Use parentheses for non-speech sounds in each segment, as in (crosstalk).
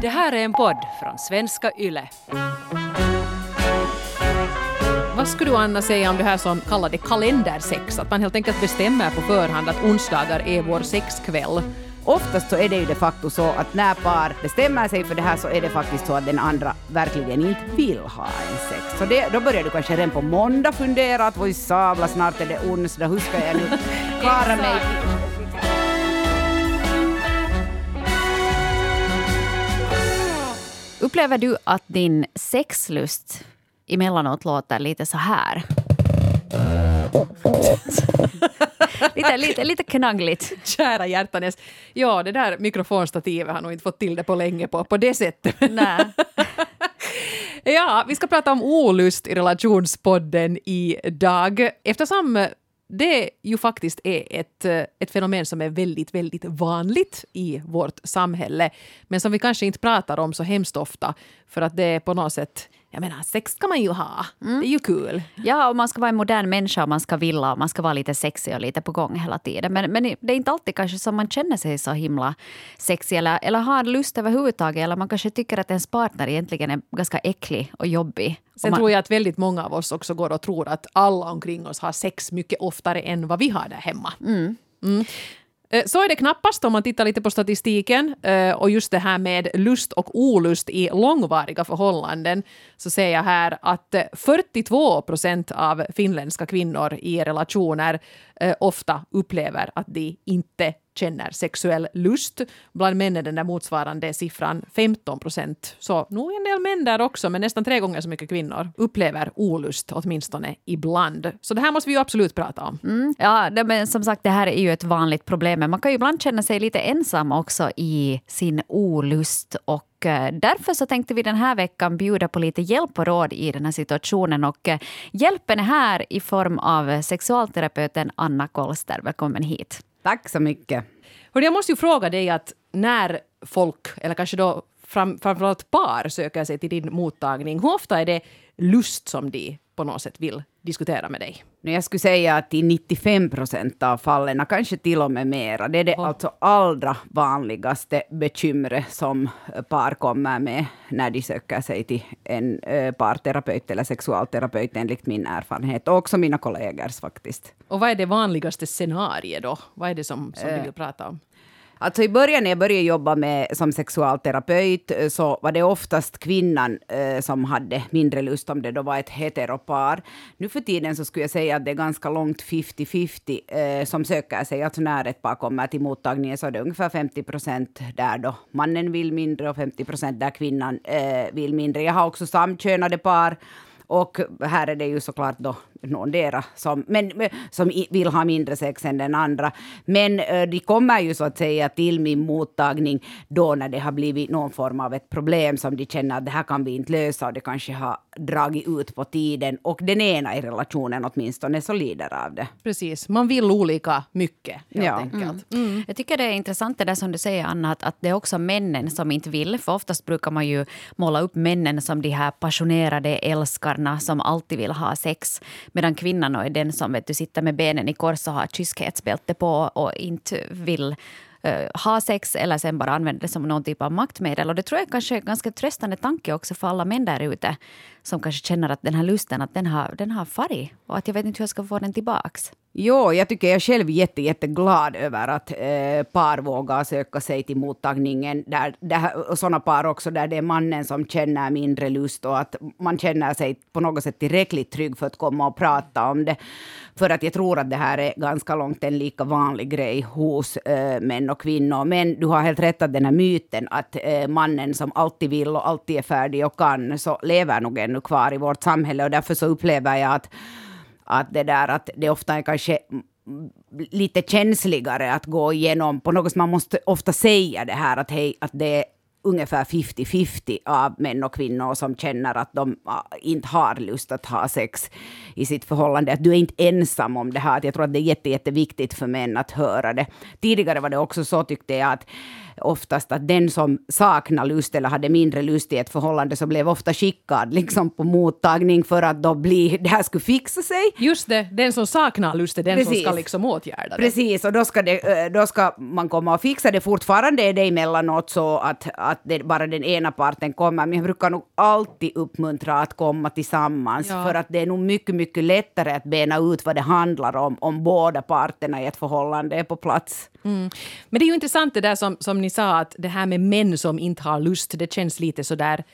Det här är en podd från svenska YLE. Vad skulle du Anna säga om det här som kallar det kalendersex? Att man helt enkelt bestämmer på förhand att onsdagar är vår sexkväll. Oftast så är det ju de facto så att när par bestämmer sig för det här så är det faktiskt så att den andra verkligen inte vill ha en sex. Så det, då börjar du kanske redan på måndag fundera att voi sabla, snart är det onsdag, hur ska jag nu klara mig? Upplever du att din sexlust emellanåt låter lite så här? (laughs) lite, lite, lite knaggligt. Kära hjärtanes. Ja, det där mikrofonstativet har nog inte fått till det på länge på, på det sättet. Nej. (laughs) Ja, vi ska prata om olust i relationspodden idag. Eftersom det ju faktiskt är ett, eh, ett fenomen som är väldigt, väldigt vanligt i vårt samhälle, men som vi kanske inte pratar om så hemskt ofta, för att det är på något sätt jag menar, sex ska man ju ha. Det är ju kul. Ja, och man ska vara en modern människa och man ska vilja och man ska vara lite sexig och lite på gång hela tiden. Men, men det är inte alltid kanske som man känner sig så himla sexig eller, eller har lust överhuvudtaget. Eller man kanske tycker att ens partner egentligen är ganska äcklig och jobbig. Sen man, tror jag att väldigt många av oss också går och tror att alla omkring oss har sex mycket oftare än vad vi har där hemma. Mm. Eh, Eh, så är det knappast om man tittar lite på statistiken. Eh, och just det här med lust och olust i långvariga förhållanden så ser jag här att eh, 42 procent av finländska kvinnor i relationer eh, ofta upplever att de inte känner sexuell lust. Bland män är den där motsvarande siffran 15 procent. Så nog en del män där också, men nästan tre gånger så mycket kvinnor upplever olust åtminstone ibland. Så det här måste vi ju absolut prata om. Mm, ja, det, men som sagt, det här är ju ett vanligt problem. Men man kan ju ibland känna sig lite ensam också i sin olust. Och därför så tänkte vi den här veckan bjuda på lite hjälp och råd i den här situationen. Och eh, hjälpen är här i form av sexualterapeuten Anna Kolster. Välkommen hit. Tack så mycket. Hörde, jag måste ju fråga dig att när folk, eller kanske då fram, framförallt par, söker sig till din mottagning, hur ofta är det lust som de på något sätt vill diskutera med dig? Jag skulle säga att i 95 procent av fallen, kanske till och med mera, det är det alltså allra vanligaste bekymret som par kommer med när de söker sig till en eh, parterapeut eller sexualterapeut enligt min erfarenhet och också mina kollegors faktiskt. Och vad är det vanligaste scenariet då? Vad är det som, som du vill prata om? Alltså i början när jag började jobba med, som sexualterapeut eh, så var det oftast kvinnan eh, som hade mindre lust om det då var ett heteropar. Nu för tiden så skulle jag säga att det är ganska långt 50-50 eh, som söker sig. Alltså när ett par kommer till mottagningen så är det ungefär 50 procent där då mannen vill mindre och 50 procent där kvinnan eh, vill mindre. Jag har också samkönade par och här är det ju såklart då någondera som, men, som vill ha mindre sex än den andra. Men eh, de kommer ju så att säga till min mottagning då när det har blivit någon form av ett problem som de känner att det här kan vi inte lösa och det kanske har dragit ut på tiden. Och den ena i relationen åtminstone så lider av det. Precis, man vill olika mycket helt Ja. enkelt. Jag tycker det är intressant det där som du säger Anna, att, att det är också männen som inte vill. För oftast brukar man ju måla upp männen som de här passionerade älskarna som alltid vill ha sex. Medan kvinnan är den som vet du, sitter med benen i kors och har kyskhetsbälte på och inte vill eh, ha sex eller sen bara använda det som någon typ av maktmedel. Och det tror jag kanske är en ganska tröstande tanke också för alla män där ute som kanske känner att den här lusten att den har, den har farit och att jag vet inte hur jag ska få den tillbaks. Jo, jag tycker jag är själv jätte, jätteglad över att eh, par vågar söka sig till mottagningen. Där, där, och sådana par också där det är mannen som känner mindre lust och att man känner sig på något sätt tillräckligt trygg för att komma och prata om det. För att jag tror att det här är ganska långt en lika vanlig grej hos eh, män och kvinnor. Men du har helt rätt att den här myten att eh, mannen som alltid vill och alltid är färdig och kan, så lever nog ännu kvar i vårt samhälle. Och därför så upplever jag att att det där att det ofta är kanske lite känsligare att gå igenom på något sätt. Man måste ofta säga det här att, hej, att det är ungefär 50-50 av män och kvinnor som känner att de inte har lust att ha sex i sitt förhållande. Att du är inte ensam om det här. Att jag tror att det är jätte, jätteviktigt för män att höra det. Tidigare var det också så tyckte jag att oftast att den som saknar lust eller hade mindre lust i ett förhållande så blev ofta skickad liksom på mottagning för att då bli, det här skulle fixa sig. Just det, den som saknar lust är den som Precis. ska liksom åtgärda det. Precis, och då ska, det, eh, då ska man komma och fixa det. Fortfarande är det emellanåt så att, att det bara den ena parten kommer. Men jag brukar nog alltid uppmuntra att komma tillsammans. Ja. För att det är nog mycket, mycket lättare att bena ut vad det handlar om, om båda parterna i ett förhållande är på plats. Men det är ju intressant det där som, som ni sa, att det här med män som inte har lust, det känns lite sådär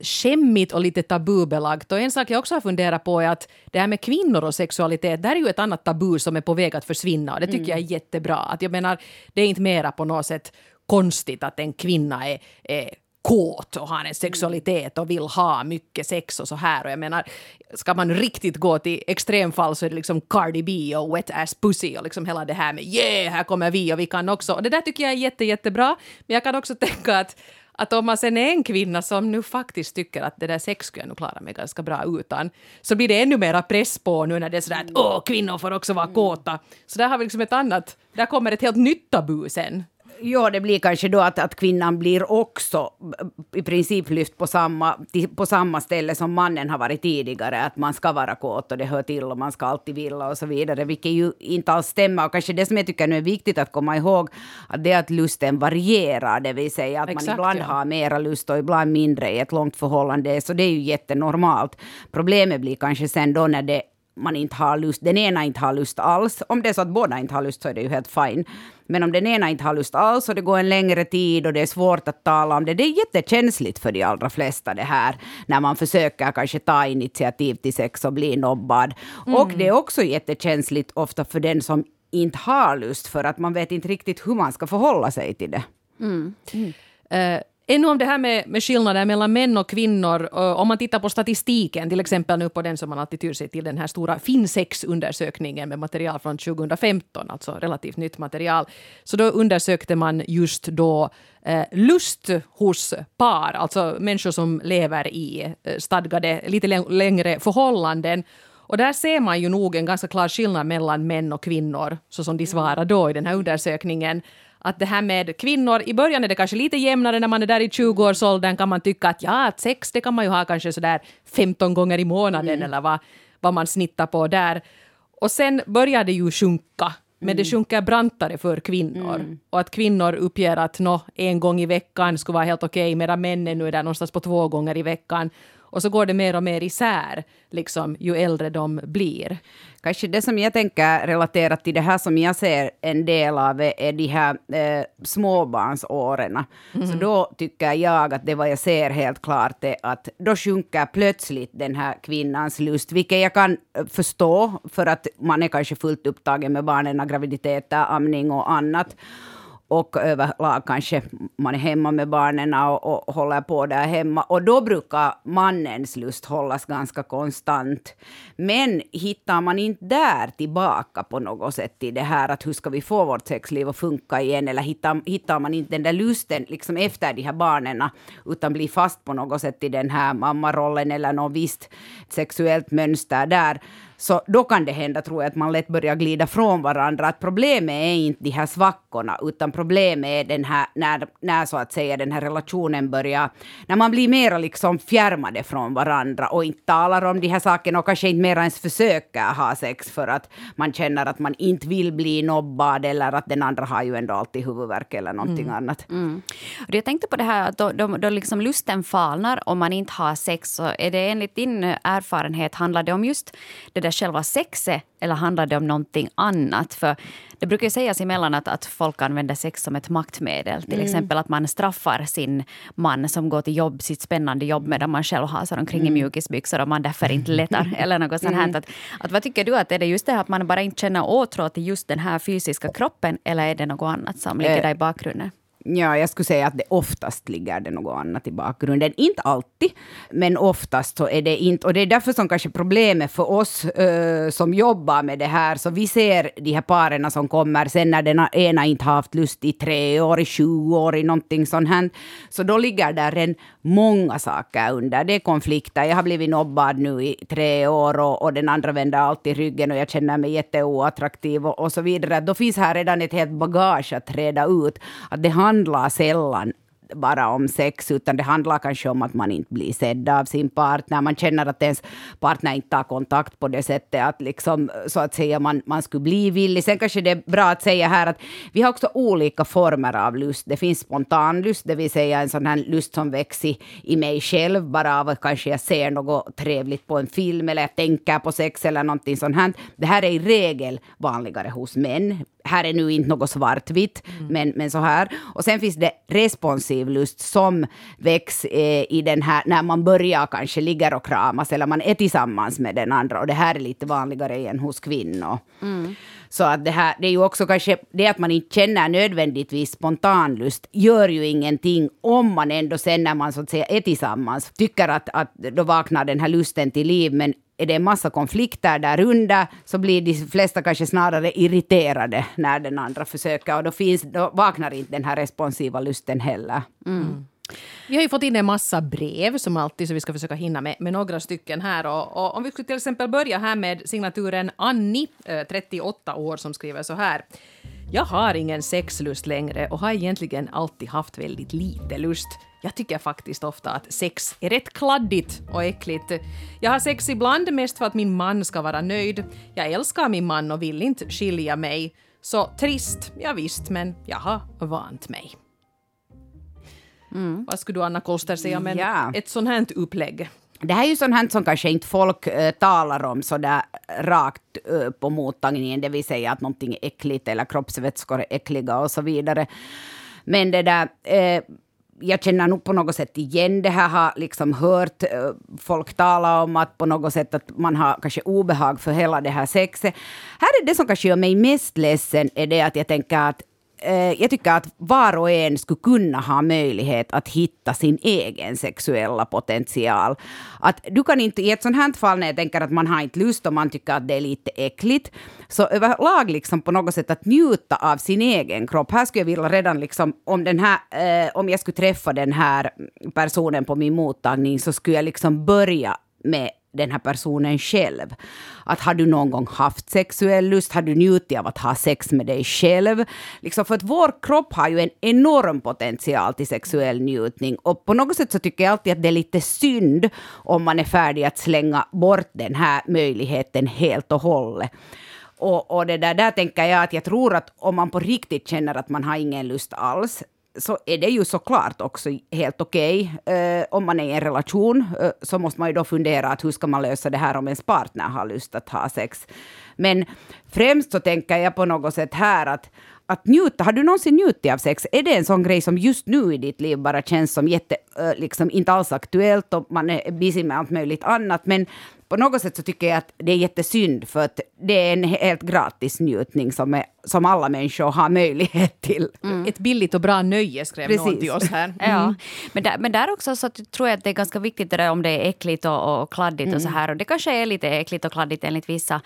skämmigt och lite tabubelagt. Och en sak jag också har funderat på är att det här med kvinnor och sexualitet, det här är ju ett annat tabu som är på väg att försvinna och det tycker jag är jättebra. Att jag menar, det är inte mera på något sätt konstigt att en kvinna är, är kåt och har en sexualitet och vill ha mycket sex och så här. Och jag menar, ska man riktigt gå till extremfall så är det liksom Cardi B och Wet Ass Pussy och liksom hela det här med yeah, här kommer vi och vi kan också. Och det där tycker jag är jätte, jättebra. Men jag kan också (laughs) tänka att att om man sen är en kvinna som nu faktiskt tycker att det där sex skulle jag nog klara mig ganska bra utan, så blir det ännu mera press på nu när det är sådär att åh, kvinnor får också vara kåta. Så där har vi liksom ett annat, där kommer ett helt nytt tabu sen. Ja, det blir kanske då att, att kvinnan blir också i princip lyft på samma, på samma ställe som mannen har varit tidigare. Att man ska vara kåt och det hör till och man ska alltid vilja och så vidare. Vilket ju inte alls stämmer. Och kanske det som jag tycker nu är viktigt att komma ihåg. Att det är att lusten varierar. Det vill säga att Exakt, man ibland ja. har mera lust och ibland mindre i ett långt förhållande. Så det är ju jättenormalt. Problemet blir kanske sen då när det man inte har lust, den ena inte har lust alls. Om det är så att båda inte har lust så är det ju helt fine. Men om den ena inte har lust alls och det går en längre tid och det är svårt att tala om det, det är jättekänsligt för de allra flesta det här, när man försöker kanske ta initiativ till sex och bli nobbad. Och det är också jättekänsligt ofta för den som inte har lust, för att man vet inte riktigt hur man ska förhålla sig till det. Uh, ännu om det här med, med skillnader mellan män och kvinnor. Eh, om man tittar på statistiken, till exempel nu på den som man alltid tyr sig till, den här stora Finsex-undersökningen med material från 2015, alltså relativt nytt material. Så då undersökte man just då eh, lust hos par, alltså människor som lever i eh, stadgade, lite längre förhållanden. Och där ser man ju nog en ganska klar skillnad mellan män och kvinnor, så som de svarar då i den här undersökningen. Att det här med kvinnor, i början är det kanske lite jämnare när man är där i 20-årsåldern kan man tycka att ja, att sex det kan man ju ha kanske sådär 15 gånger i månaden eller vad, vad man snittar på där. Och sen börjar det ju sjunka, men det sjunker brantare för kvinnor. Och att kvinnor uppger att nå, en gång i veckan skulle vara helt okej, medan männen nu är där någonstans på två gånger i veckan. Och så går det mer och mer isär, liksom, ju äldre de blir. Kanske det som jag tänker relaterat till det här som jag ser en del av är de här eh, småbarnsåren. Så då tycker jag att det vad jag ser helt klart är att då sjunker plötsligt den här kvinnans lust, vilket jag kan eh, förstå för att man är kanske fullt upptagen med barnen, graviditeter, amning och annat. Och överlag kanske man är hemma med barnen och, och håller på där hemma. Och då brukar mannens lust hållas ganska konstant. Men hittar man inte där tillbaka på något sätt i det här att hur ska vi få vårt sexliv att funka igen? Eller hittar, hittar man inte den där lusten liksom efter de här barnen utan blir fast på något sätt i den här mammarollen eller något visst sexuellt mönster där. Så då kan det hända, tror jag, att man lätt börjar glida från varandra. Att problemet är inte de här svackorna, utan problemet är den här, när, när så att säga den här relationen börjar, när man blir mera liksom fjärmade från varandra och inte talar om de här sakerna och kanske inte mer ens försöker ha sex för att man känner att man inte vill bli nobbad eller att den andra har ju ändå alltid huvudvärk eller någonting annat. Och Jag tänkte på det här att då, då, då liksom lusten falnar om man inte har sex. Så är det enligt din erfarenhet, handlar det om just det där själva sexet eller handlar det om någonting annat? För det brukar ju sägas emellan att, att folk använder sex som ett maktmedel. Till exempel att man straffar sin man som går till jobb, sitt spännande jobb medan man själv hasar omkring i mjukisbyxor och man därför inte lättar. (laughs) eller något sånt här. Att, att, vad tycker du? att Är det just det här att man bara inte känner åtrå till just den här fysiska kroppen eller är det något annat som ligger Eh, där i bakgrunden? Ja, jag skulle säga att det oftast ligger det något annat i bakgrunden. Inte alltid, men oftast så är det inte. Och det är därför som kanske problemet för oss uh, som jobbar med det här, så vi ser de här paren som kommer sen när den ena inte har haft lust i tre år, i sju år, i någonting sånt här. Så då ligger där en många saker under. Det är konflikter. Jag har blivit nobbad nu i tre år och, och den andra vänder alltid ryggen och jag känner mig jätteoattraktiv och, och så vidare. Då finns här redan ett helt bagage att reda ut. Att det handlar handlar sällan bara om sex, utan det handlar kanske om att man inte blir sedd av sin partner. Man känner att ens partner inte tar kontakt på det sättet att liksom, så att säga man, man skulle bli villig. Sen kanske det är bra att säga här att vi har också olika former av lust. Det finns spontan lust, det vill säga en sån här lust som växer i, i mig själv, bara av att kanske jag ser något trevligt på en film eller jag tänker på sex eller någonting sånt här. Det här är i regel vanligare hos män här är nu inte något svartvitt, mm. men, men så här. Och sen finns det responsiv lust som väcks eh, i den här, när man börjar kanske ligger och kramas eller man är tillsammans med den andra. Och det här är lite vanligare igen hos kvinnor. Mm. Så att det här, det är ju också kanske, det att man inte känner nödvändigtvis spontanlust gör ju ingenting om man ändå sen när man så att säga är tillsammans tycker att, att då vaknar den här lusten till liv. Men är det en massa konflikter där under så blir de flesta kanske snarare irriterade när den andra försöker och då, finns, då vaknar inte den här responsiva lusten heller. Mm. Vi har ju fått in en massa brev som alltid så vi ska försöka hinna med, med några stycken här. Och, och om vi skulle till exempel börja här med signaturen Annie, 38 eh, år, som skriver så här. Jag har ingen sexlust längre och har egentligen alltid haft väldigt lite lust. Jag tycker faktiskt ofta att sex är rätt kladdigt och äckligt. Jag har sex ibland mest för att min man ska vara nöjd. Jag älskar min man och vill inte skilja mig. Så trist, ja visst, men jag har vant mig. Mm. Vad skulle du, Anna Kolster, säga om ja. ett sånt här upplägg? Det här är ju sånt här som kanske inte folk äh, talar om så där rakt äh, på mottagningen, det vill säga att någonting är äckligt eller kroppsvätskor är äckliga och så vidare. Men det där, äh, jag känner nog på något sätt igen det här, har liksom hört eh, folk tala om att på något sätt att man har kanske obehag för hela det här sexet. Här är det som kanske gör mig mest ledsen, är det att jag tänker att Eh, jag tycker att var och en skulle kunna ha möjlighet att hitta sin egen sexuella potential. Att du kan inte, i ett sånt här fall när jag tänker att man har inte lust och man tycker att det är lite äckligt, så överlag liksom på något sätt att njuta av sin egen kropp. Här skulle jag vilja redan liksom, om den här, eh, om jag skulle träffa den här personen på min mottagning så skulle jag liksom börja med den här personen själv. Att har du någon gång haft sexuell lust? Har du njutit av att ha sex med dig själv? Liksom för att vår kropp har ju en enorm potential till sexuell njutning. Och på något sätt så tycker jag alltid att det är lite synd om man är färdig att slänga bort den här möjligheten helt och hållet. Och, och det där, där tänker jag att jag tror att om man på riktigt känner att man har ingen lust alls, så är det ju såklart också helt okej. Okay. Uh, om man är i en relation uh, så måste man ju då fundera att hur ska man lösa det här om ens partner har lust att ha sex. Men främst så tänker jag på något sätt här att, att njuta, har du någonsin njutit av sex? Är det en sån grej som just nu i ditt liv bara känns som jätte, uh, liksom inte alls aktuellt och man är busy med allt möjligt annat, men på något sätt så tycker jag att det är jättesynd för att det är en helt gratis njutning som, är, som alla människor har möjlighet till. Mm. Ett billigt och bra nöje skrev Precis. någon till oss här. (laughs) Mm. Ja. Men, där, men där också så tror jag att det är ganska viktigt det där om det är äckligt och, och kladdigt mm. och så här. Och det kanske är lite äckligt och kladdigt enligt vissa.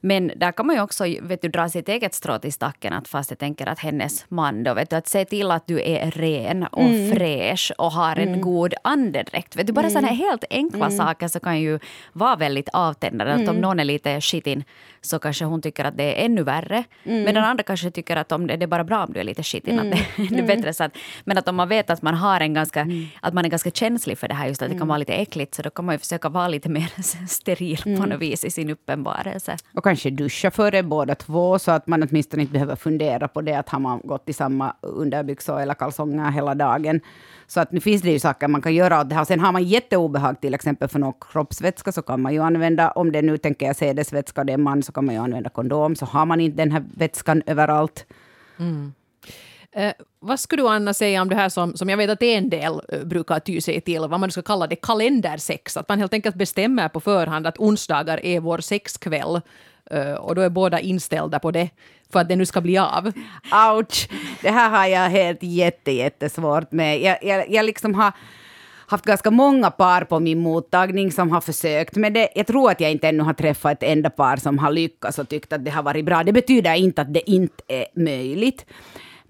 Men där kan man ju också vet du, dra sitt eget strå till stacken. Att fast jag tänker att hennes man då, vet du, att se till att du är ren och mm. fräsch och har en mm. god andedräkt. Vet du, bara mm. sådana helt enkla mm. saker så kan ju vara väldigt avtändande. Att om mm. någon är lite skitin så kanske hon tycker att det är ännu värre. Mm. Men den andra kanske tycker att om det, det är bara bra om du är lite skitin. Mm. Att det, det är mm. bättre så att, men att om man vet att man har en ganska, mm. att man är ganska känslig för det här, just att det kan mm. vara lite äckligt, så då kan man ju försöka vara lite mer (laughs) steril på något vis i sin uppenbarelse. Och kanske duscha före båda två, så att man åtminstone inte behöver fundera på det, att har man gått i samma underbyxor eller kalsonger hela dagen, så att nu finns det ju saker man kan göra åt det här. Sen har man jätteobehag till exempel för någon kroppsvätska så kan man ju använda, om det nu tänker jag sädesvätska och det är man så kan man ju använda kondom. Så har man inte den här vätskan överallt. Mm. Eh, vad skulle du Anna säga om det här som, som jag vet att en del eh, brukar ty sig till, vad man ska kalla det kalendersex, att man helt enkelt bestämmer på förhand att onsdagar är vår sexkväll Eh, och då är båda inställda på det för att det nu ska bli av. Ouch! Det här har jag helt jätte, jättesvårt med. Jag, jag, jag liksom har haft ganska många par på min mottagning som har försökt med det. Jag tror att jag inte ännu har träffat ett enda par som har lyckats och tyckt att det har varit bra. Det betyder inte att det inte är möjligt.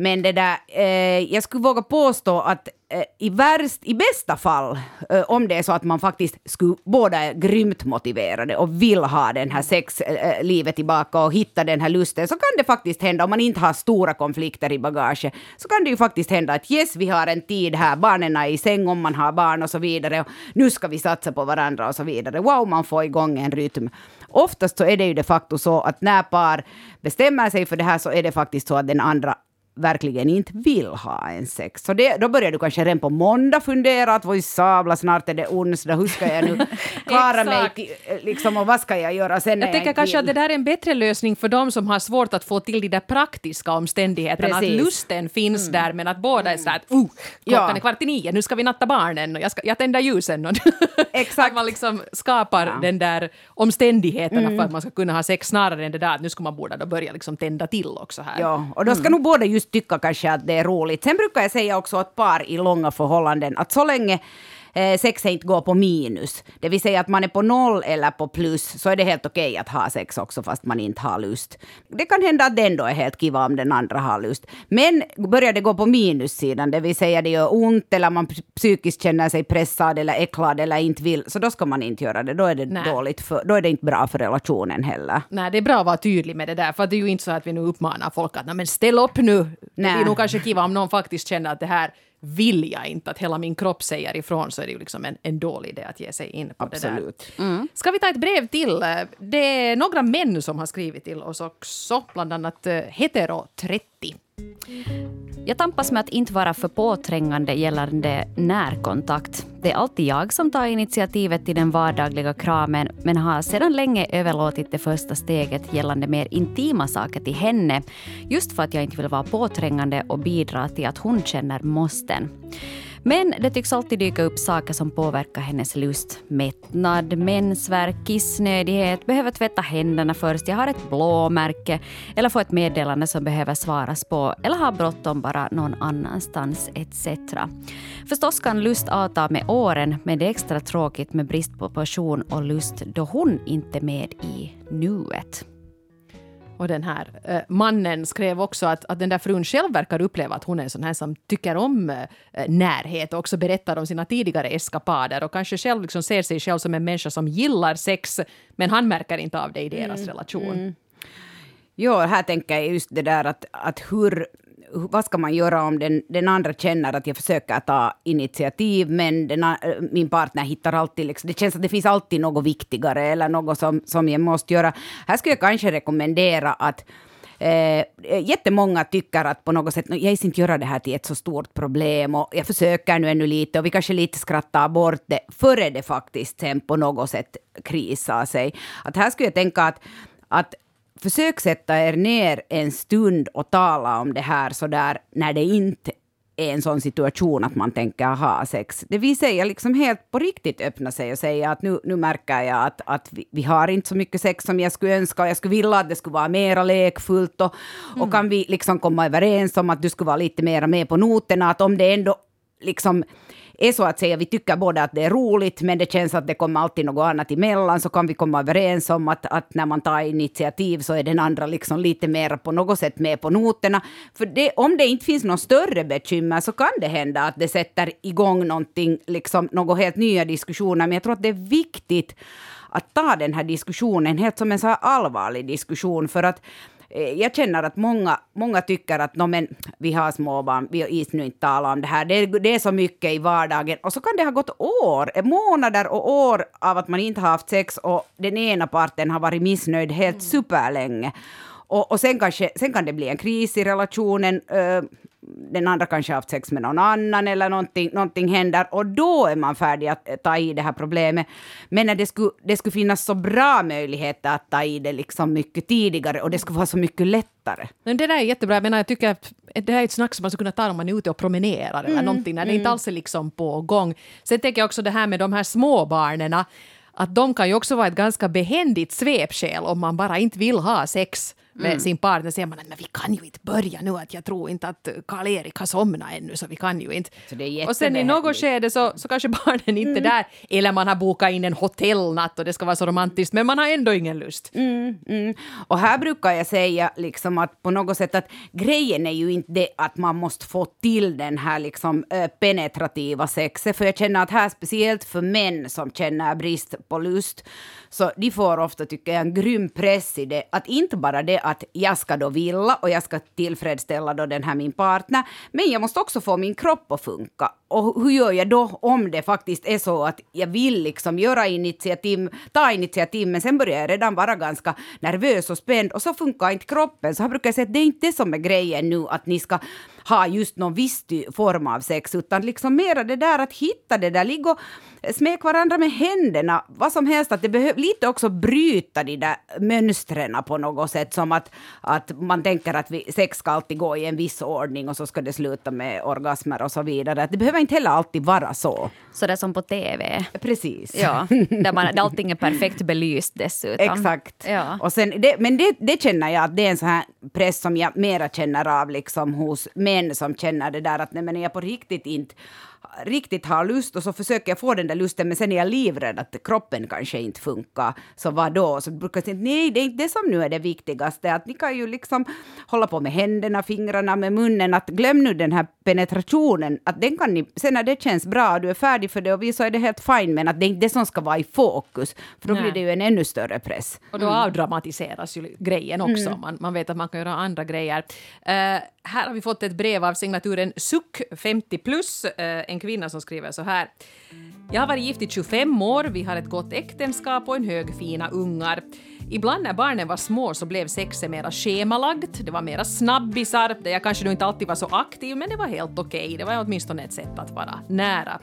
Men det där, eh, jag skulle våga påstå att eh, i, värst, i bästa fall, eh, om det är så att man faktiskt skulle, båda är grymt motiverade och vill ha den här sexlivet eh, eh, tillbaka och hitta den här lusten, så kan det faktiskt hända, om man inte har stora konflikter i bagaget, så kan det ju faktiskt hända att yes, vi har en tid här, barnen är i säng om man har barn och så vidare, och nu ska vi satsa på varandra och så vidare. Wow, man får igång en rytm. Oftast så är det ju de facto så att när par bestämmer sig för det här så är det faktiskt så att den andra verkligen inte vill ha en sex. Så det, då börjar du kanske redan på måndag fundera att voi sabla, snart är det onsdag, hur ska jag nu (laughs) klara mig, till, liksom, och vad ska jag göra sen Jag tänker jag kanske att det där är en bättre lösning för de som har svårt att få till de där praktiska omständigheterna. Mm. Att lusten finns där men att båda är så här att uh, klockan Ja. är kvart i nio, nu ska vi natta barnen och jag, ska, jag tänder ljusen. (laughs) Exakt. Att man liksom skapar den där omständigheterna för att man ska kunna ha sex snarare än det där att nu ska man borde då börja liksom tända till också här. Ja, och då ska nog båda just tycka kanske att det är roligt. Sen brukar jag säga också att par i långa förhållanden, att så länge eh, sexet inte går på minus, det vill säga att man är på noll eller på plus, så är det helt okej att ha sex också fast man inte har lust. Det kan hända att den då är helt kiva om den andra har lust. Men börjar det gå på minussidan, det vill säga det gör ont eller man psykiskt känner sig pressad eller äcklad eller inte vill, så då ska man inte göra det. Då är det Nej. dåligt, för, då är det inte bra för relationen heller. Nej, det är bra att vara tydlig med det där, för det är ju inte så att vi nu uppmanar folk att "Nej, men ställ upp nu. Det Nej. är nog kanske kiva om någon faktiskt känner att det här vill jag inte, att hela min kropp säger ifrån, så är det ju liksom en, en dålig idé att ge sig in på det där. Absolut. Ska vi ta ett brev till? Det är några män som har skrivit till oss också, bland annat eh, Hetero30. Jag tampas med att inte vara för påträngande gällande närkontakt. Det är alltid jag som tar initiativet till den vardagliga kramen men har sedan länge överlåtit det första steget gällande mer intima saker till henne just för att jag inte vill vara påträngande och bidra till att hon känner måsten. Men det tycks alltid dyka upp saker som påverkar hennes lust. Mättnad, mensvärk, kissnödighet, behöver tvätta händerna först, jag har ett blåmärke eller få ett meddelande som behöver svaras på eller ha bråttom bara någon annanstans etc. Förstås kan lust avta med åren men det är extra tråkigt med brist på passion och lust då hon inte är med i nuet. Och den här eh, mannen skrev också att, att den där frun själv verkar uppleva att hon är en sån här som tycker om eh, närhet och också berättar om sina tidigare eskapader och kanske själv liksom ser sig själv som en människa som gillar sex men han märker inte av det i deras relation. Jo, här tänker jag just det där att, att hur- vad ska man göra om den, den andra känner att jag försöker ta initiativ, men den, min partner hittar alltid, liksom, det känns att det finns alltid något viktigare eller något som, som jag måste göra. Här skulle jag kanske rekommendera att Eh, jättemånga tycker att på något sätt, jag ska inte göra det här till ett så stort problem och jag försöker nu ännu lite och vi kanske lite skrattar bort det före det faktiskt sen på något sätt krisar sig. Att här skulle jag tänka att, att försök sätta er ner en stund och tala om det här så där när det inte är en sån situation att man tänker ha sex. Det vill säga liksom helt på riktigt öppna sig och säga att nu, nu märker jag att, att vi, vi har inte så mycket sex som jag skulle önska och jag skulle vilja att det skulle vara mera lekfullt och, och kan vi liksom komma överens om att du skulle vara lite mera med på noterna, att om det ändå liksom är så att säga, vi tycker båda att det är roligt, men det känns att det kommer alltid något annat emellan, så kan vi komma överens om att, att när man tar initiativ så är den andra liksom lite mer på något sätt med på noterna. För det, om det inte finns någon större bekymmer så kan det hända att det sätter igång någonting, liksom något helt nya diskussioner, men jag tror att det är viktigt att ta den här diskussionen helt som en så här allvarlig diskussion, för att jag känner att många, många tycker att "Nå, men, vi har småbarn, vi is nu inte tala om det här. Det, det är så mycket i vardagen. Och så kan det ha gått år, eh, månader och år av att man inte har haft sex och den ena parten har varit missnöjd helt superlänge. Och, och sen, kanske, sen kan det bli en kris i relationen. eh, den andra kanske har haft sex med någon annan eller någonting, någonting händer och då är man färdig att eh, ta i det här problemet. Men när det skulle, det skulle finnas så bra möjligheter att ta i det liksom mycket tidigare och det skulle vara så mycket lättare. Men det där är jättebra. Jag, menar, jag tycker att det här är ett snack som man skulle kunna ta om man är ute och promenerar eller någonting, när det inte alls är liksom på gång. Sen tänker jag också det här med de här småbarnen, att de kan ju också vara ett ganska behändigt svepskäl om man bara inte vill ha sex med sin partner säger man att men vi kan ju inte börja nu, att jag tror inte att Karl-Erik har somnat ännu så vi kan ju inte. Och sen i något skede så, så kanske barnen inte är där, eller man har bokat in en hotellnatt och det ska vara så romantiskt, men man har ändå ingen lust. Mm. Och här brukar jag säga liksom att på något sätt att grejen är ju inte det att man måste få till den här liksom penetrativa sexet, för jag känner att här speciellt för män som känner brist på lust, så de får ofta tycker jag en grym press i det, att inte bara det att jag ska då vilja och jag ska tillfredsställa då den här min partner, men jag måste också få min kropp att funka. Och hur gör jag då om det faktiskt är så att jag vill liksom göra initiativ, ta initiativ, men sen börjar jag redan vara ganska nervös och spänd och så funkar inte kroppen. Så här brukar jag säga att det är inte det som är grejen nu, att ni ska ha just någon viss form av sex, utan liksom mera det där att hitta det där, ligga och smek varandra med händerna, vad som helst, att det behöver lite också bryta de där mönstren på något sätt, som att, att man tänker att vi, sex ska alltid gå i en viss ordning och så ska det sluta med orgasmer och så vidare. Att det behöver inte heller alltid vara så. Så det är som på TV. Precis. Ja, där, man, där allting är perfekt belyst dessutom. Exakt. Ja. Och sen, det, men det, det känner jag att det är en sån här press som jag mera känner av liksom hos män som känner det där att nej, men jag på riktigt inte riktigt har lust och så försöker jag få den där lusten men sen är jag livrädd att kroppen kanske inte funkar. Så vad då? Så brukar jag säga nej, det är inte det som nu är det viktigaste. Att ni kan ju liksom hålla på med händerna, fingrarna, med munnen. Att glöm nu den här penetrationen. Att den kan ni, sen när det känns bra och du är färdig för det och vi så är det helt fine. Men att det är inte det som ska vara i fokus. För då Nej. blir det ju en ännu större press. Och då avdramatiseras ju grejen också. Man, man vet att man man kan göra andra grejer. Uh, här har vi fått ett brev av signaturen Suck 50 plus. Eh, en kvinna som skriver så här. Jag har varit gift i 25 år, vi har ett gott äktenskap och en hög fina ungar. Ibland när barnen var små så blev sexet mera schemalagt, det var mera snabbisar, där jag kanske inte alltid var så aktiv, men det var helt okej. Det var åtminstone ett sätt att vara nära.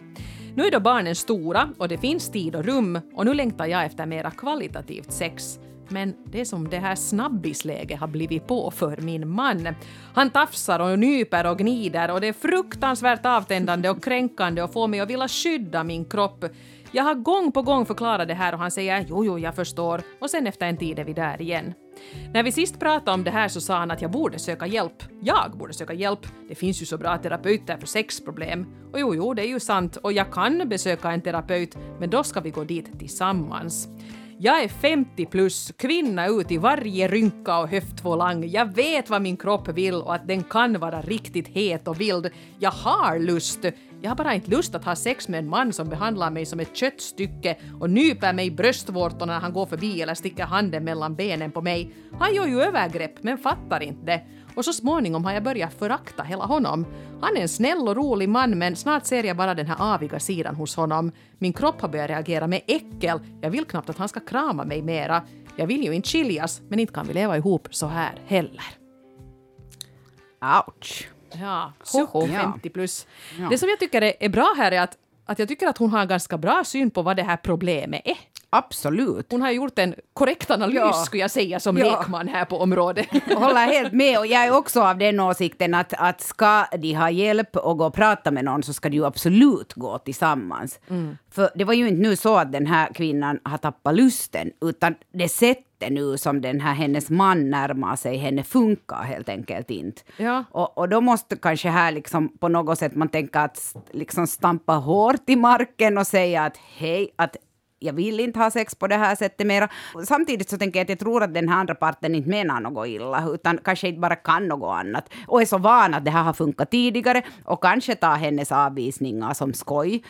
Nu är då barnen stora och det finns tid och rum och nu längtar jag efter mera kvalitativt sex. Men det är som det här snabbisläget har blivit på för min man. Han tafsar och nyper och gnider och det är fruktansvärt avtändande och kränkande och får mig att vilja skydda min kropp. Jag har gång på gång förklarat det här och han säger jo, jo, jag förstår och sen efter en tid är vi där igen. När vi sist pratade om det här så sa han att jag borde söka hjälp. Jag borde söka hjälp. Det finns ju så bra terapeuter för sexproblem. Och jo, jo, det är ju sant och jag kan besöka en terapeut, men då ska vi gå dit tillsammans. Jag är 50 plus, kvinna ut i varje rynka och höftvolang. Jag vet vad min kropp vill och att den kan vara riktigt het och vild. Jag har lust. Jag har bara inte lust att ha sex med en man som behandlar mig som ett köttstycke och nyper mig i bröstvårtorna när han går förbi eller sticker handen mellan benen på mig. Han gör ju övergrepp men fattar inte det. Och så småningom har jag börjat förakta hela honom. Han är en snäll och rolig man men snart ser jag bara den här aviga sidan hos honom. Min kropp har börjat reagera med äckel. Jag vill knappt att han ska krama mig mera. Jag vill ju inte skiljas, men inte kan vi leva ihop så här heller. Ouch. Ja, suck Ja. 50 plus. Ja. Det som jag tycker är bra här är att, att jag tycker att hon har en ganska bra syn på vad det här problemet är. Absolut. Hon har gjort en korrekt analys Ja. skulle jag säga som Ja. lekman här på området. (laughs) Jag håller helt med och jag är också av den åsikten att, att ska de ha hjälp och gå och prata med någon så ska de ju absolut gå tillsammans. För det var ju inte nu så att den här kvinnan har tappat lusten utan det sättet nu som den här hennes man närmar sig henne funkar helt enkelt inte. Ja. Och, och då måste kanske här liksom på något sätt man tänka att liksom stampa hårt i marken och säga att hej, att jag vill inte ha sex på det här sättet mera. Samtidigt så tänker jag att jag tror att den här andra parten inte menar något illa, utan kanske inte bara kan något annat. Och är så van att det här har funkat tidigare och kanske tar hennes avvisningar som skoj.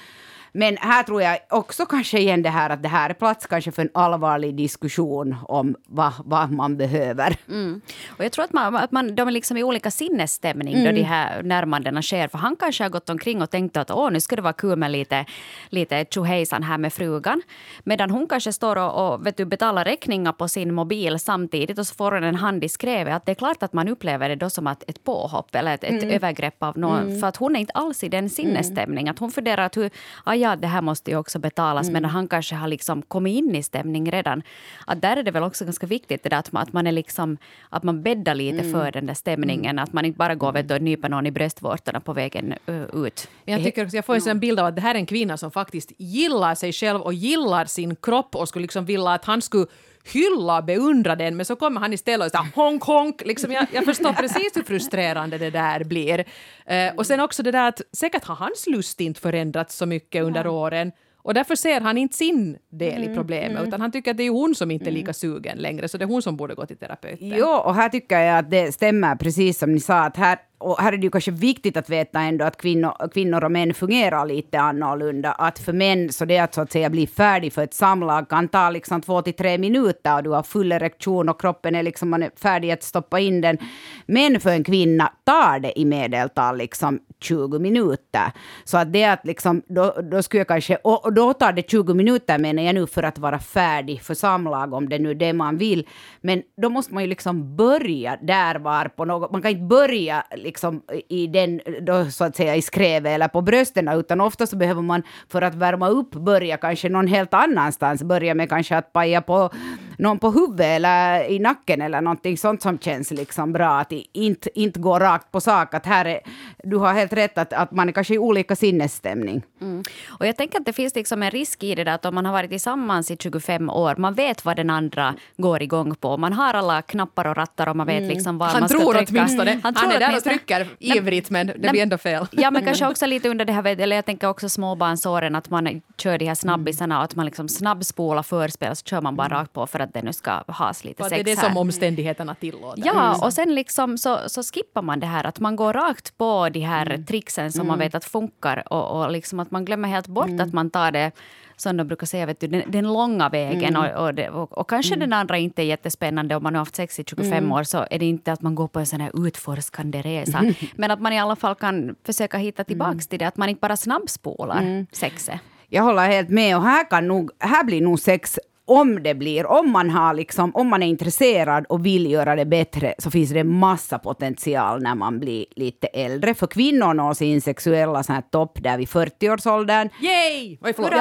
Men här tror jag också kanske igen det här att det här är plats kanske för en allvarlig diskussion om vad, vad man behöver. Mm. Och jag tror att, man, att man, de är liksom i olika sinnesstämning då de här närmandena sker. För han kanske har gått omkring och tänkt att Åh, nu ska det vara kul med lite, lite tjohejsan här med frugan. Medan hon kanske står och, och vet du, betalar räkningar på sin mobil samtidigt och så får hon en hand i skrevet. Att det är klart att man upplever det då som att ett påhopp eller ett, ett övergrepp av någon. För att hon är inte alls i den sinnesstämning. Att hon funderar att hur, ah, ja, det här måste ju också betalas. Medan han kanske har liksom kommit in i stämning redan. Att där är det väl också ganska viktigt det där att man, att man är liksom att man bäddar lite för den där stämningen. Att man inte bara går vet och nyper någon i bröstvårtorna på vägen uh, ut. Men jag, tycker, också- jag får en bild av att det här är en kvinna som faktiskt gillar sig själv och gillar sin kropp och skulle liksom vilja att han skulle hylla och beundra den, men så kommer han istället och säger honk honk. Liksom jag, jag förstår precis hur frustrerande det där blir. Eh, och sen också det där att säkert har hans lust inte förändrats så mycket under åren. Och därför ser han inte sin del i problemet, utan han tycker att det är hon som inte är lika sugen längre, så det är hon som borde gå till terapeuten. Jo, och här tycker jag att det stämmer precis som ni sa, att här, och här är det ju kanske viktigt att veta ändå att kvinnor, kvinnor och män fungerar lite annorlunda. Att för män, så det att så att säga bli färdig för ett samlag kan ta liksom två till tre minuter och du har full erektion och kroppen är liksom man är färdig att stoppa in den. Men för en kvinna tar det i medeltal liksom 20 minuter. Så att det att liksom, då, då skulle jag kanske, och, och då tar det 20 minuter menar jag nu för att vara färdig för samlag om det nu är det man vill. Men då måste man ju liksom börja där var på något, man kan inte börja liksom i den, då så att säga i skrevet eller på brösten, utan ofta så behöver man för att värma upp börja kanske någon helt annanstans, börja med kanske att paja på någon på huvudet eller i nacken eller någonting sånt som känns liksom bra, att inte, inte gå rakt på sak, att här är, du har helt rätt att, att man är kanske i olika sinnesstämning. Mm. Och jag tänker att det finns liksom en risk i det där att om man har varit tillsammans i 25 år, man vet vad den andra går igång på, man har alla knappar och rattar och man vet liksom var Han man ska tror trycka. åtminstone. Han, Han tror är där och trycker ivrigt, men det nej, blir ändå fel. Ja, men kanske också lite under det här, eller jag tänker också småbarnsåren, att man kör de här snabbisarna och att man liksom snabbspolar förspel så kör man bara rakt på för att det nu ska has lite sex det är det här. som omständigheterna tillåter. Ja, och sen liksom så, så skippar man det här att man går rakt på de här tricksen som man vet att funkar och, och liksom att man glömmer helt bort att man tar det som de brukar säga, vet du, den, den långa vägen. Och, och, det, och, och kanske den andra inte är jättespännande om man har haft sex i 25 år så är det inte att man går på en sån här utforskande resa. Men att man i alla fall kan försöka hitta tillbaks till det, att man inte bara snabbspolar sexet. Jag håller helt med och här, kan nog, här blir nog sex om det blir, om man, har liksom, om man är intresserad och vill göra det bättre så finns det massa potential när man blir lite äldre. För kvinnor når sin sexuella sån här topp där vid 40-årsåldern. Yay! Oj, förlåt.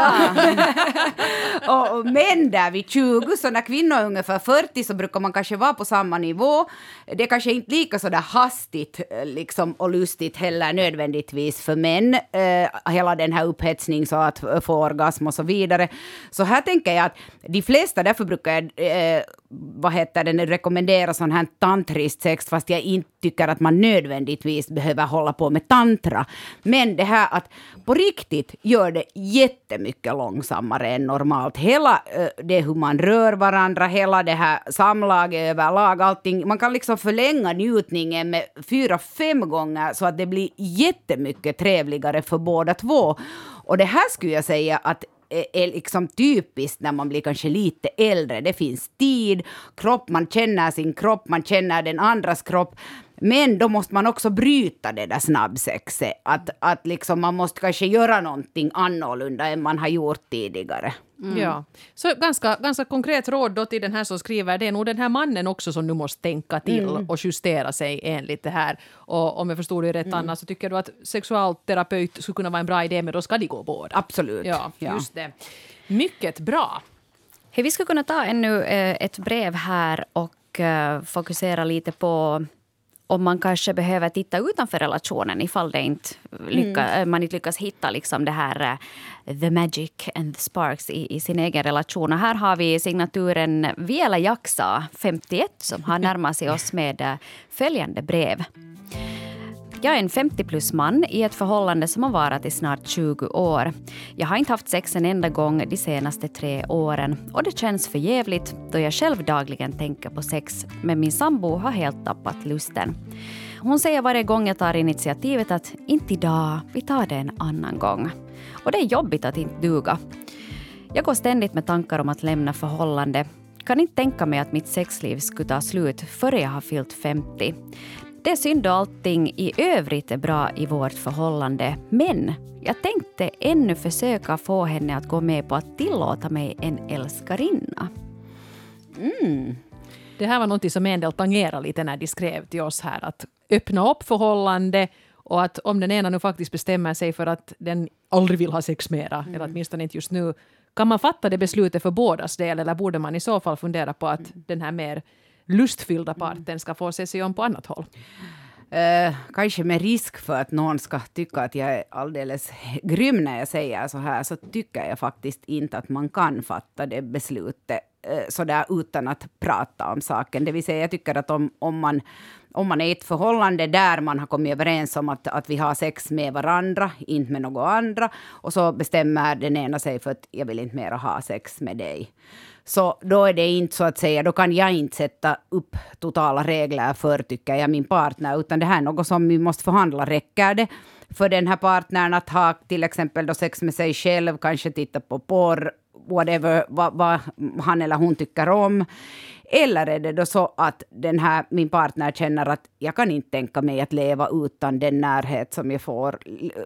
(laughs) och, och män där vid 20, så när kvinnor är ungefär 40 så brukar man kanske vara på samma nivå. Det är kanske inte lika så där hastigt eh, liksom, och lustigt heller nödvändigtvis för män. Eh, hela den här upphetsning så att få orgasm och så vidare. Så här tänker jag att de flesta, därför brukar jag eh, vad heter det, rekommendera sån här tantriskt sex, fast jag inte tycker att man nödvändigtvis behöver hålla på med tantra. Men det här att på riktigt gör det jättemycket långsammare än normalt. Hela eh, det hur man rör varandra, hela det här samlaget överlag, allting. Man kan liksom förlänga njutningen med fyra, fem gånger så att det blir jättemycket trevligare för båda två. Och det här skulle jag säga att är liksom typiskt när man blir kanske lite äldre. Det finns tid, kropp, man känner sin kropp, man känner den andras kropp. Men då måste man också bryta det där snabbsexet. Att, att liksom man måste kanske göra någonting annorlunda än man har gjort tidigare. Ja. Så ganska, ganska konkret råd då till den här som skriver, det är nog den här mannen också som nu måste tänka till och justera sig enligt det här. Och om jag förstod dig rätt Anna, så tycker du att sexualterapeut skulle kunna vara en bra idé, men då ska de gå båda. Absolut. Ja, Ja. just det. Mycket bra. Hej, vi skulle kunna ta ännu eh, ett brev här och eh, fokusera lite på om man kanske behöver titta utanför relationen ifall det inte lycka, eh, man inte lyckas hitta liksom det här eh, the magic and the sparks i, i sin egen relation. Och här har vi signaturen Viela Jaksa, 51, som har (laughs) närmat sig oss med eh, följande brev. Jag är en 50 plus man i ett förhållande som har varat i snart 20 år. Jag har inte haft sex en enda gång de senaste tre åren och det känns för jävligt då jag själv dagligen tänker på sex men min sambo har helt tappat lusten. Hon säger varje gång jag tar initiativet att inte idag, vi tar det en annan gång. Och det är jobbigt att inte duga. Jag går ständigt med tankar om att lämna förhållande. Kan inte tänka mig att mitt sexliv skulle ta slut före jag har fyllt 50. Det är synd och allting i övrigt är bra i vårt förhållande. Men jag tänkte ännu försöka få henne att gå med på att tillåta mig en älskarinna. Det här var något som en del tangerade lite när de skrev till oss här, att öppna upp förhållande och att om den ena nu faktiskt bestämmer sig för att den aldrig vill ha sex mera, eller åtminstone inte just nu, kan man fatta det beslutet för bådas del eller borde man i så fall fundera på att den här mer lustfyllda parten ska få se sig om på annat håll? Eh, kanske med risk för att någon ska tycka att jag är alldeles (laughs) grym när jag säger så här, så tycker jag faktiskt inte att man kan fatta det beslutet eh, sådär utan att prata om saken. Det vill säga, jag tycker att om, om man om man är i ett förhållande där man har kommit överens om att, att vi har sex med varandra, inte med några andra, och så bestämmer den ena sig för att jag vill inte mer ha sex med dig. Så då är det inte så att säga, då kan jag inte sätta upp totala regler för, tycker jag, min partner, utan det här är något som vi måste förhandla. Räcker det för den här partnern att ha till exempel då sex med sig själv, kanske titta på porr, whatever, vad, vad han eller hon tycker om? Eller är det då så att den här, min partner känner att jag kan inte tänka mig att leva utan den närhet som jag får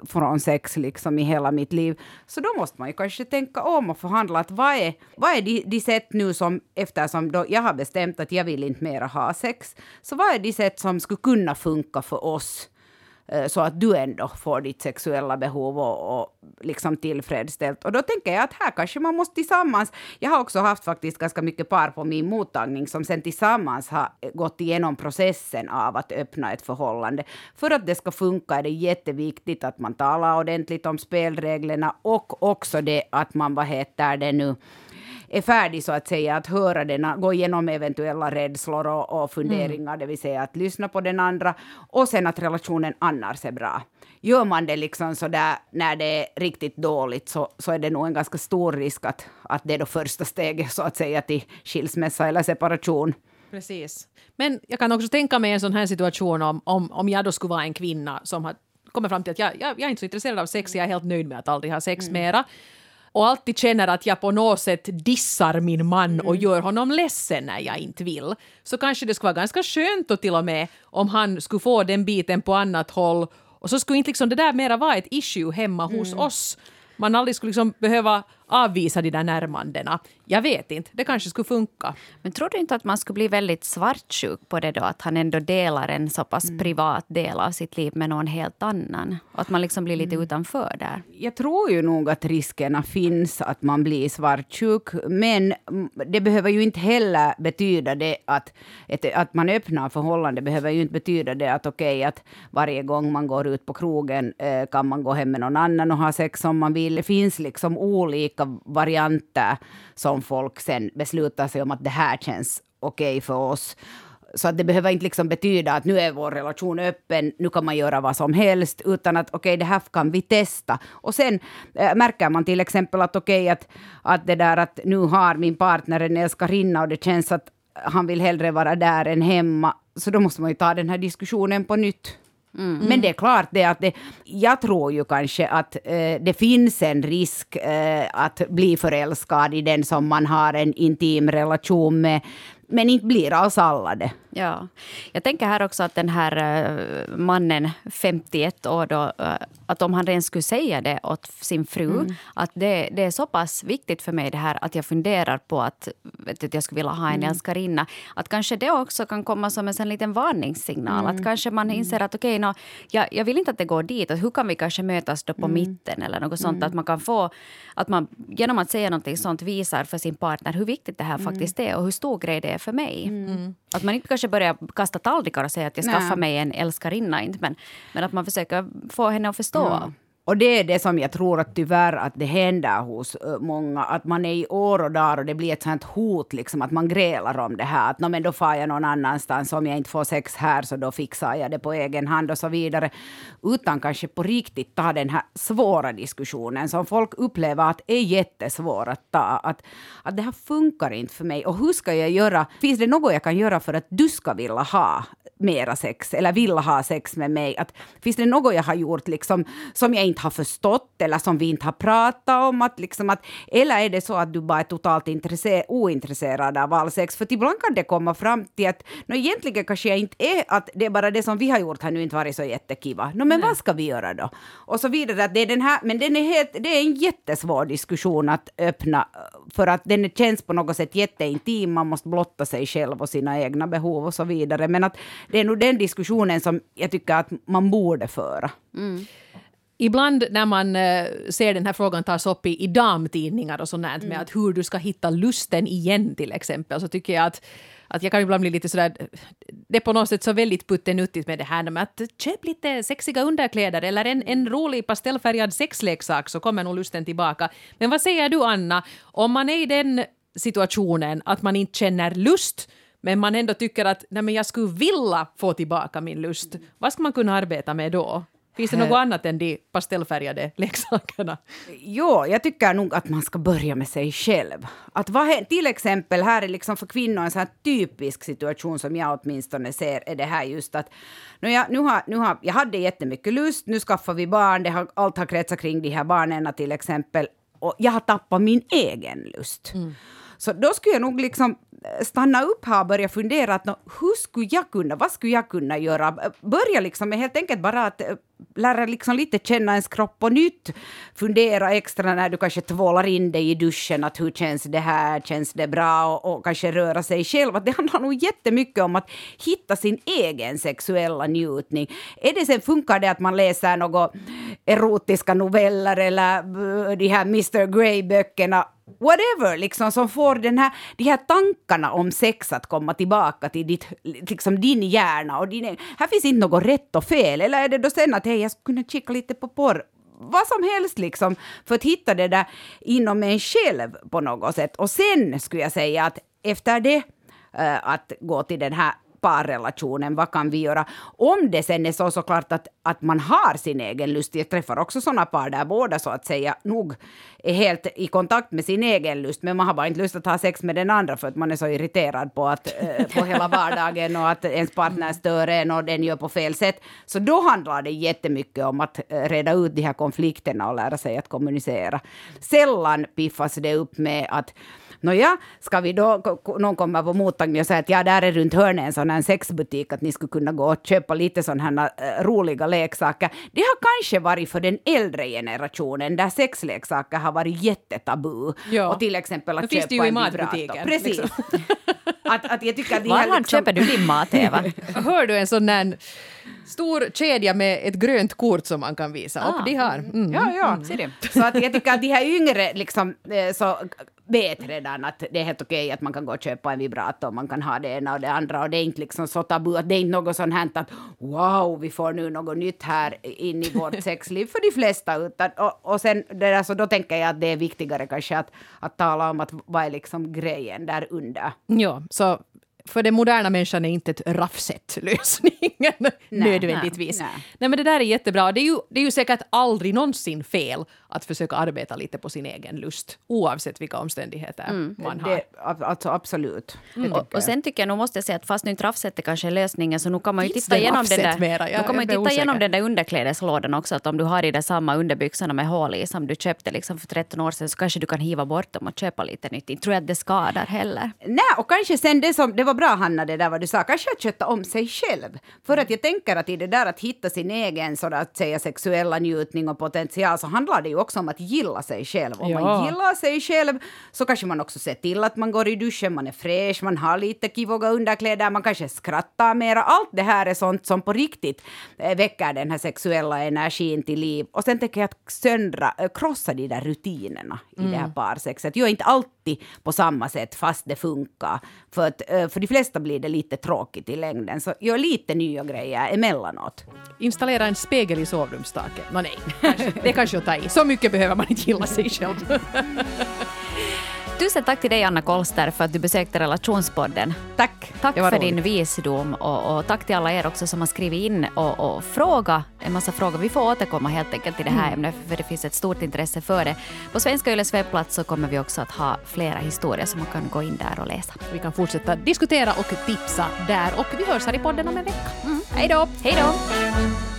från sex liksom i hela mitt liv. Så då måste man ju kanske tänka om och förhandla att vad är, vad är de, de sätt nu som, eftersom då jag har bestämt att jag vill inte mera ha sex, så vad är de sätt som skulle kunna funka för oss? Eh, så att du ändå får ditt sexuella behov och, och liksom tillfredsställt. Och då tänker jag att här kanske man måste tillsammans... Jag har också haft faktiskt ganska mycket par på min mottagning som sen tillsammans har gått igenom processen av att öppna ett förhållande. För att det ska funka är det jätteviktigt att man talar ordentligt om spelreglerna och också det att man, vad heter det nu, är färdig så att säga att höra den, gå igenom eventuella rädslor och, och funderingar, mm. det vill säga att lyssna på den andra och sen att relationen annars är bra. Gör man det liksom så där när det är riktigt dåligt så, så är det nog en ganska stor risk att, att det är då första steget så att säga till skilsmässa eller separation. Precis. Men jag kan också tänka mig en sån här situation om, om, om jag då skulle vara en kvinna som har kommit fram till att jag, jag, jag är inte så intresserad av sex, jag är helt nöjd med att aldrig ha sex mm. mera och alltid känner att jag på något sätt dissar min man mm. och gör honom ledsen när jag inte vill, så kanske det skulle vara ganska skönt och till och med om han skulle få den biten på annat håll och så skulle inte liksom det där mera vara ett issue hemma hos mm. oss. Man aldrig skulle liksom behöva avvisa de där närmandena. Jag vet inte, det kanske skulle funka. Men tror du inte att man skulle bli väldigt svartsjuk på det då? Att han ändå delar en så pass mm. privat del av sitt liv med någon helt annan? Och att man liksom blir lite mm. utanför där? Jag tror ju nog att riskerna finns att man blir svartsjuk. Men det behöver ju inte heller betyda det att, att man öppnar förhållande behöver ju inte betyda det att okej okay, att varje gång man går ut på krogen eh, kan man gå hem med någon annan och ha sex om man vill. Det finns liksom olika olika varianter som folk sen beslutar sig om att det här känns okej okay för oss. Så att det behöver inte liksom betyda att nu är vår relation öppen, nu kan man göra vad som helst, utan att okej, okay, det här kan vi testa. Och sen äh, märker man till exempel att okej, okay, att, att det där att nu har min partner en älskarinna och det känns att han vill hellre vara där än hemma, så då måste man ju ta den här diskussionen på nytt. Mm. Men det är klart det att det, jag tror ju kanske att eh, det finns en risk eh, att bli förälskad i den som man har en intim relation med. Men inte blir alls alla det. Ja. Jag tänker här också att den här uh, mannen, 51 år, då, uh, att om han redan skulle säga det åt sin fru, mm. att det, det, är så pass viktigt för mig det här att jag funderar på att, att jag skulle vilja ha en mm. älskarinna, att kanske det också kan komma som en sån liten varningssignal. Mm. Att kanske man mm. inser att okej, okay, no, jag, jag vill inte att det går dit, att hur kan vi kanske mötas då på mm. mitten eller något sånt, att man kan få, att man genom att säga någonting sånt visar för sin partner hur viktigt det här mm. faktiskt är och hur stor grej det är för mig. Att man inte kanske börjar kasta tallrikar och säga att jag skaffar mig en älskarinna. Inte, men, men att man försöker få henne att förstå. Och det är det som jag tror att tyvärr att det händer hos eh, många, att man är i år och dagar och det blir ett sånt hot, liksom, att man grälar om det här. Att men då far jag någon annanstans, om jag inte får sex här så då fixar jag det på egen hand och så vidare. Utan kanske på riktigt ta den här svåra diskussionen som folk upplever att är jättesvår att ta. Att, att det här funkar inte för mig. Och hur ska jag göra? Finns det något jag kan göra för att du ska vilja ha mera sex eller vilja ha sex med mig? Att, finns det något jag har gjort liksom, som jag inte har förstått eller som vi inte har pratat om? Att, liksom, att, eller är det så att du bara är totalt intresser, ointresserad av all sex? För ibland kan det komma fram till att no, egentligen kanske jag inte är att det är bara det som vi har gjort har nu inte varit så jättekiva. No, men Nej. vad ska vi göra då? Och så vidare. Att det är den här, men den är helt, det är en jättesvår diskussion att öppna för att den känns på något sätt jätteintim. Man måste blotta sig själv och sina egna behov och så vidare. Men att det är nog den diskussionen som jag tycker att man borde föra. Mm. Ibland när man uh, ser den här frågan tas upp i, i damtidningar och sånt mm. med att hur du ska hitta lusten igen till exempel, så tycker jag att att jag kan ibland bli lite sådär, det är på något sätt så väldigt puttenuttigt med det här med att köp lite sexiga underkläder eller en, en rolig pastellfärgad sexleksak så kommer nog lusten tillbaka. Men vad säger du Anna, om man är i den situationen att man inte känner lust men man ändå tycker att nej, men jag skulle vilja få tillbaka min lust. Vad ska man kunna arbeta med då? Finns det något annat än de pastellfärgade leksakerna? Jo, jag tycker nog att man ska börja med sig själv. Att vad, till exempel, här är liksom för kvinnor en sån typisk situation som jag åtminstone ser, är det här just att nu, jag, nu har, nu har, jag hade jättemycket lust, nu skaffar vi barn, det har, allt har kretsat kring de här barnen till exempel, och jag har tappat min egen lust. Mm. Så då skulle jag nog liksom eh, stanna upp här och börja fundera att hur skulle jag kunna, vad skulle jag kunna göra? Börja liksom med helt enkelt bara att eh, lära liksom lite känna ens kropp på nytt. Fundera extra när du kanske tvålar in dig i duschen, att hur känns det här, känns det bra och, och kanske röra sig själv. Att det handlar nog jättemycket om att hitta sin egen sexuella njutning. Är det sen, funkar det att man läser några erotiska noveller eller eh, de här Mr Grey-böckerna whatever, liksom, som får den här, de här tankarna om sex att komma tillbaka till ditt, liksom din hjärna. Och din, här finns inte något rätt och fel. Eller är det då sen att hej, jag skulle kunna kika lite på porr vad som helst liksom, för att hitta det där inom en själv på något sätt. Och sen skulle jag säga att efter det, uh, att gå till den här parrelationen, vad kan vi göra? Om det sen är så såklart att, att man har sin egen lust, jag träffar också sådana par där båda så att säga nog är helt i kontakt med sin egen lust, men man har bara inte lust att ha sex med den andra för att man är så irriterad på, att, äh, på hela (laughs) vardagen och att ens partner stör en och den gör på fel sätt. Så då handlar det jättemycket om att äh, reda ut de här konflikterna och lära sig att kommunicera. Sällan piffas det upp med att Nåja, ska vi då, någon kommer på mottagningen och säger att ja, där är runt hörnet en sån här sexbutik, att ni skulle kunna gå och köpa lite sådana här äh, roliga leksaker. Det har kanske varit för den äldre generationen, där sexleksaker har varit jättetabu. Ja. Och till exempel att det köpa finns det ju i matbutiken. Precis. Liksom. (laughs) att, att jag tycker att Var liksom... köper du din mat, Eva? (laughs) Hör du en sån där stor kedja med ett grönt kort som man kan visa ah. upp. De har. Mm. Ja, ja. Mm. Så att jag tycker att de här yngre liksom, eh, så vet redan att det är helt okej att man kan gå och köpa en vibrator, man kan ha det ena och det andra och det är inte liksom så tabu att det är inte något sånt här att wow, vi får nu något nytt här in i vårt (laughs) sexliv för de flesta. Utan, och, och sen det där, så då tänker jag att det är viktigare kanske att, att tala om att vad är liksom grejen där under. Ja, så för den moderna människan är inte ett raffset lösningen (laughs) nödvändigtvis. Nej, nej. nej, men det där är jättebra. Det är, ju, det är ju säkert aldrig någonsin fel att försöka arbeta lite på sin egen lust oavsett vilka omständigheter mm, man har. Det, alltså absolut. Mm. Och, och, sen tycker jag nog måste jag säga att fast nu inte raffset är kanske lösningen så nu kan man ju titta igenom den där, mera? Jag, kan man ju titta igenom den där underklädeslådan också att om du har i de samma underbyxorna med hål i som du köpte liksom för 13 år sedan så kanske du kan hiva bort dem och köpa lite nytt. Inte tror jag att det skadar heller. Nej, och kanske sen det som, det var bra Hanna det där vad du sa, kanske att sköta om sig själv. För att jag tänker att i det där att hitta sin egen så att säga sexuella njutning och potential så handlar det ju också om att gilla sig själv. Om ja. man gillar sig själv så kanske man också ser till att man går i duschen, man är fräsch, man har lite kivoga underkläder, man kanske skrattar mera. Allt det här är sånt som på riktigt eh, väcker den här sexuella energin till liv. Och sen tänker jag att söndra, eh, krossa de där rutinerna i mm. det här parsexet. Gör inte alltid på samma sätt fast det funkar. För, att, eh, för de flesta blir det lite tråkigt i längden. Så gör lite nya grejer emellanåt. Installera en spegel i sovrumstaket. No, nej, (laughs) det är kanske att ta i. Så mycket behöver man inte gilla sig själv. (laughs) Tusen tack till dig Anna Kolster för att du besökte Relationspodden. Tack. Tack för roligt. din visdom och, och, tack till alla er också som har skrivit in och, och frågat en massa frågor. Vi får återkomma helt enkelt till det här mm. ämnet för det finns ett stort intresse för det. På Svenska Yles webbplats så kommer vi också att ha flera historier som man kan gå in där och läsa. Vi kan fortsätta diskutera och tipsa där och vi hörs här i podden om en vecka. Mm. Hej då! Hej då!